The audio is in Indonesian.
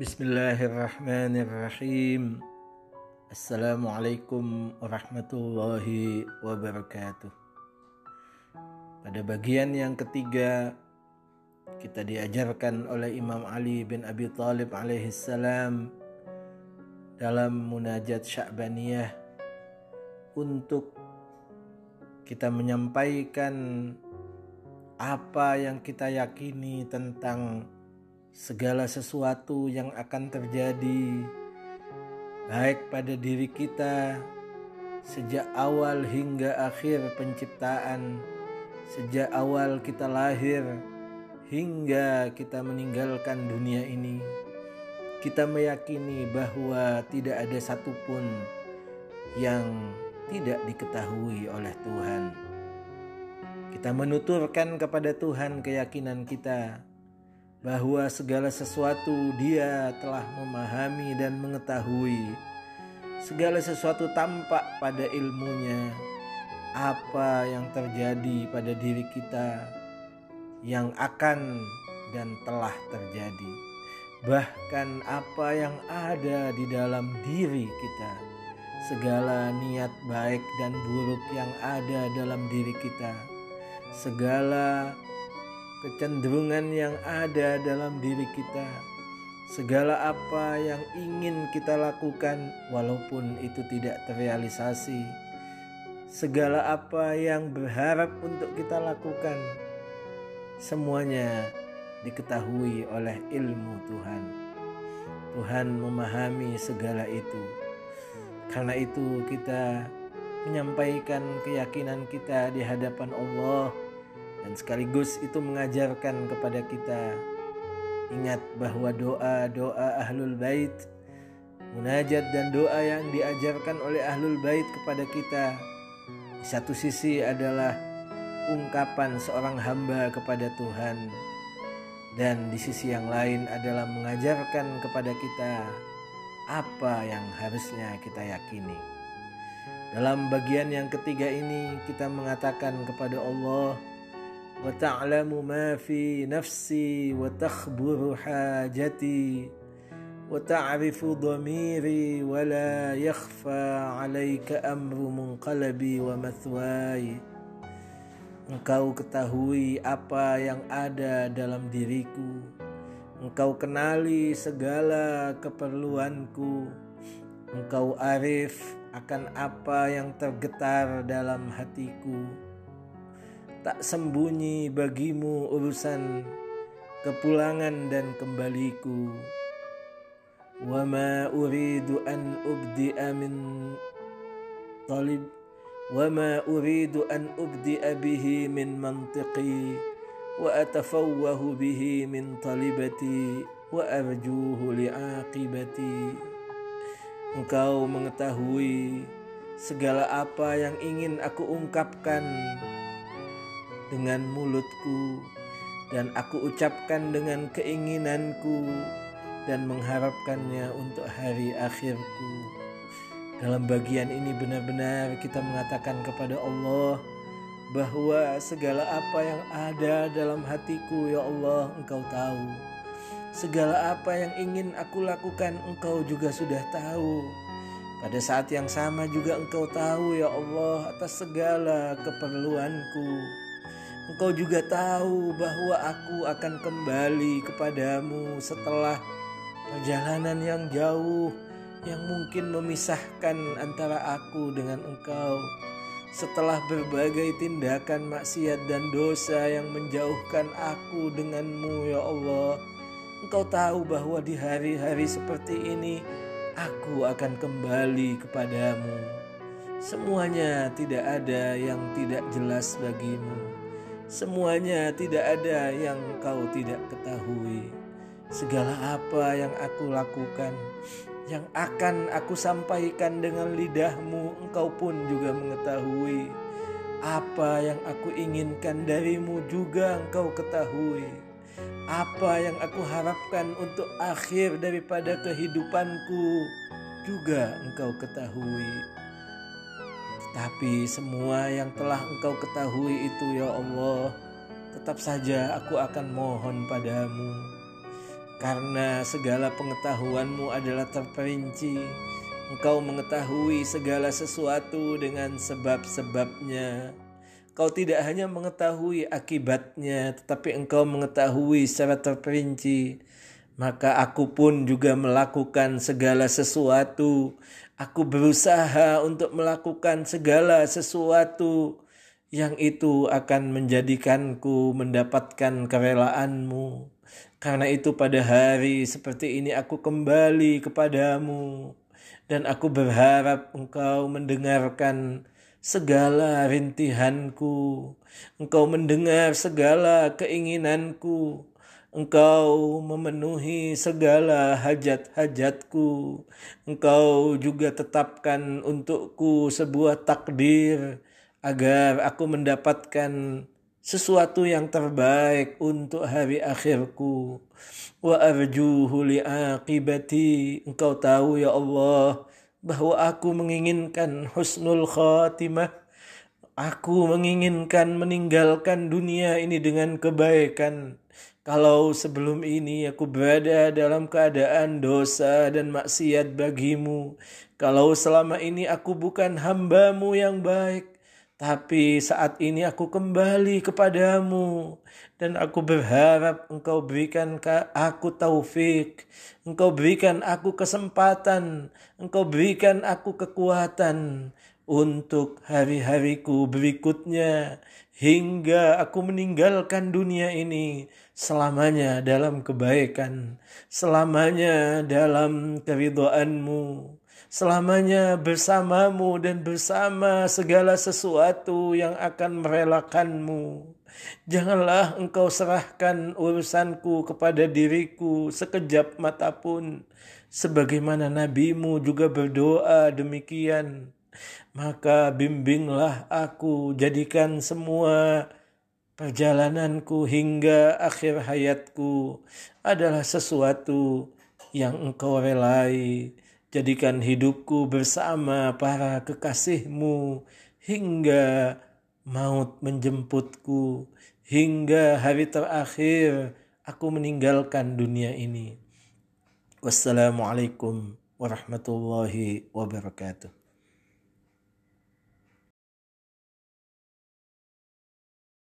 Bismillahirrahmanirrahim. Assalamualaikum warahmatullahi wabarakatuh. Pada bagian yang ketiga kita diajarkan oleh Imam Ali bin Abi Thalib alaihissalam dalam munajat Sya'baniyah untuk kita menyampaikan apa yang kita yakini tentang segala sesuatu yang akan terjadi baik pada diri kita sejak awal hingga akhir penciptaan, sejak awal kita lahir hingga kita meninggalkan dunia ini. Kita meyakini bahwa tidak ada satupun yang tidak diketahui oleh Tuhan. Kita menuturkan kepada Tuhan keyakinan kita bahwa segala sesuatu Dia telah memahami dan mengetahui. Segala sesuatu tampak pada ilmunya. Apa yang terjadi pada diri kita yang akan dan telah terjadi. Bahkan apa yang ada di dalam diri kita. Segala niat baik dan buruk yang ada dalam diri kita. Segala kecenderungan yang ada dalam diri kita, segala apa yang ingin kita lakukan, walaupun itu tidak terrealisasi, segala apa yang berharap untuk kita lakukan, semuanya diketahui oleh ilmu Tuhan. Tuhan memahami segala itu. Karena itu, kita menyampaikan keyakinan kita di hadapan Allah dan sekaligus itu mengajarkan kepada kita ingat bahwa doa-doa ahlul bait munajat dan doa yang diajarkan oleh ahlul bait kepada kita di satu sisi adalah ungkapan seorang hamba kepada Tuhan dan di sisi yang lain adalah mengajarkan kepada kita apa yang harusnya kita yakini. Dalam bagian yang ketiga ini kita mengatakan kepada Allah وتعلم ما في نفسي وتخبر حاجتي وتعرف ضميري ولا يخفى عليك أمر منقلبي ومثواي Engkau ketahui apa yang ada dalam diriku. Engkau kenali segala keperluanku. Engkau arif akan apa yang tergetar dalam hatiku tak sembunyi bagimu urusan kepulangan dan kembaliku. Wa ma uridu an ubdi'a min talib. Wa ma uridu an ubdi'a bihi min mantiqi. Wa atafawwahu bihi min talibati. Wa arjuhu li'aqibati. Engkau mengetahui segala apa yang ingin aku ungkapkan dengan mulutku dan aku ucapkan dengan keinginanku dan mengharapkannya untuk hari akhirku. Dalam bagian ini benar-benar kita mengatakan kepada Allah bahwa segala apa yang ada dalam hatiku ya Allah engkau tahu. Segala apa yang ingin aku lakukan engkau juga sudah tahu. Pada saat yang sama juga engkau tahu ya Allah atas segala keperluanku. Engkau juga tahu bahwa aku akan kembali kepadamu setelah perjalanan yang jauh yang mungkin memisahkan antara aku dengan engkau. Setelah berbagai tindakan maksiat dan dosa yang menjauhkan aku denganmu ya Allah. Engkau tahu bahwa di hari-hari seperti ini aku akan kembali kepadamu. Semuanya tidak ada yang tidak jelas bagimu. Semuanya tidak ada yang kau tidak ketahui. Segala apa yang aku lakukan, yang akan aku sampaikan dengan lidahmu, engkau pun juga mengetahui. Apa yang aku inginkan darimu juga engkau ketahui. Apa yang aku harapkan untuk akhir daripada kehidupanku juga engkau ketahui. Tapi semua yang telah engkau ketahui itu ya Allah Tetap saja aku akan mohon padamu karena segala pengetahuanmu adalah terperinci. Engkau mengetahui segala sesuatu dengan sebab-sebabnya. Kau tidak hanya mengetahui akibatnya, tetapi engkau mengetahui secara terperinci. Maka aku pun juga melakukan segala sesuatu. Aku berusaha untuk melakukan segala sesuatu yang itu akan menjadikanku mendapatkan kerelaanmu. Karena itu pada hari seperti ini aku kembali kepadamu dan aku berharap engkau mendengarkan segala rintihanku. Engkau mendengar segala keinginanku. Engkau memenuhi segala hajat-hajatku. Engkau juga tetapkan untukku sebuah takdir agar aku mendapatkan sesuatu yang terbaik untuk hari akhirku. Wa arjuhu li'aqibati. Engkau tahu ya Allah bahwa aku menginginkan husnul khatimah. Aku menginginkan meninggalkan dunia ini dengan kebaikan. Kalau sebelum ini aku berada dalam keadaan dosa dan maksiat bagimu. Kalau selama ini aku bukan hambamu yang baik tapi saat ini aku kembali kepadamu dan aku berharap engkau berikan aku taufik, engkau berikan aku kesempatan, engkau berikan aku kekuatan untuk hari-hariku berikutnya hingga aku meninggalkan dunia ini selamanya dalam kebaikan, selamanya dalam keridhaanmu selamanya bersamamu dan bersama segala sesuatu yang akan merelakanmu. Janganlah engkau serahkan urusanku kepada diriku sekejap mata pun. Sebagaimana nabimu juga berdoa demikian. Maka bimbinglah aku jadikan semua perjalananku hingga akhir hayatku adalah sesuatu yang engkau relai Jadikan hidupku bersama para kekasihmu hingga maut menjemputku, hingga hari terakhir aku meninggalkan dunia ini. Wassalamualaikum warahmatullahi wabarakatuh.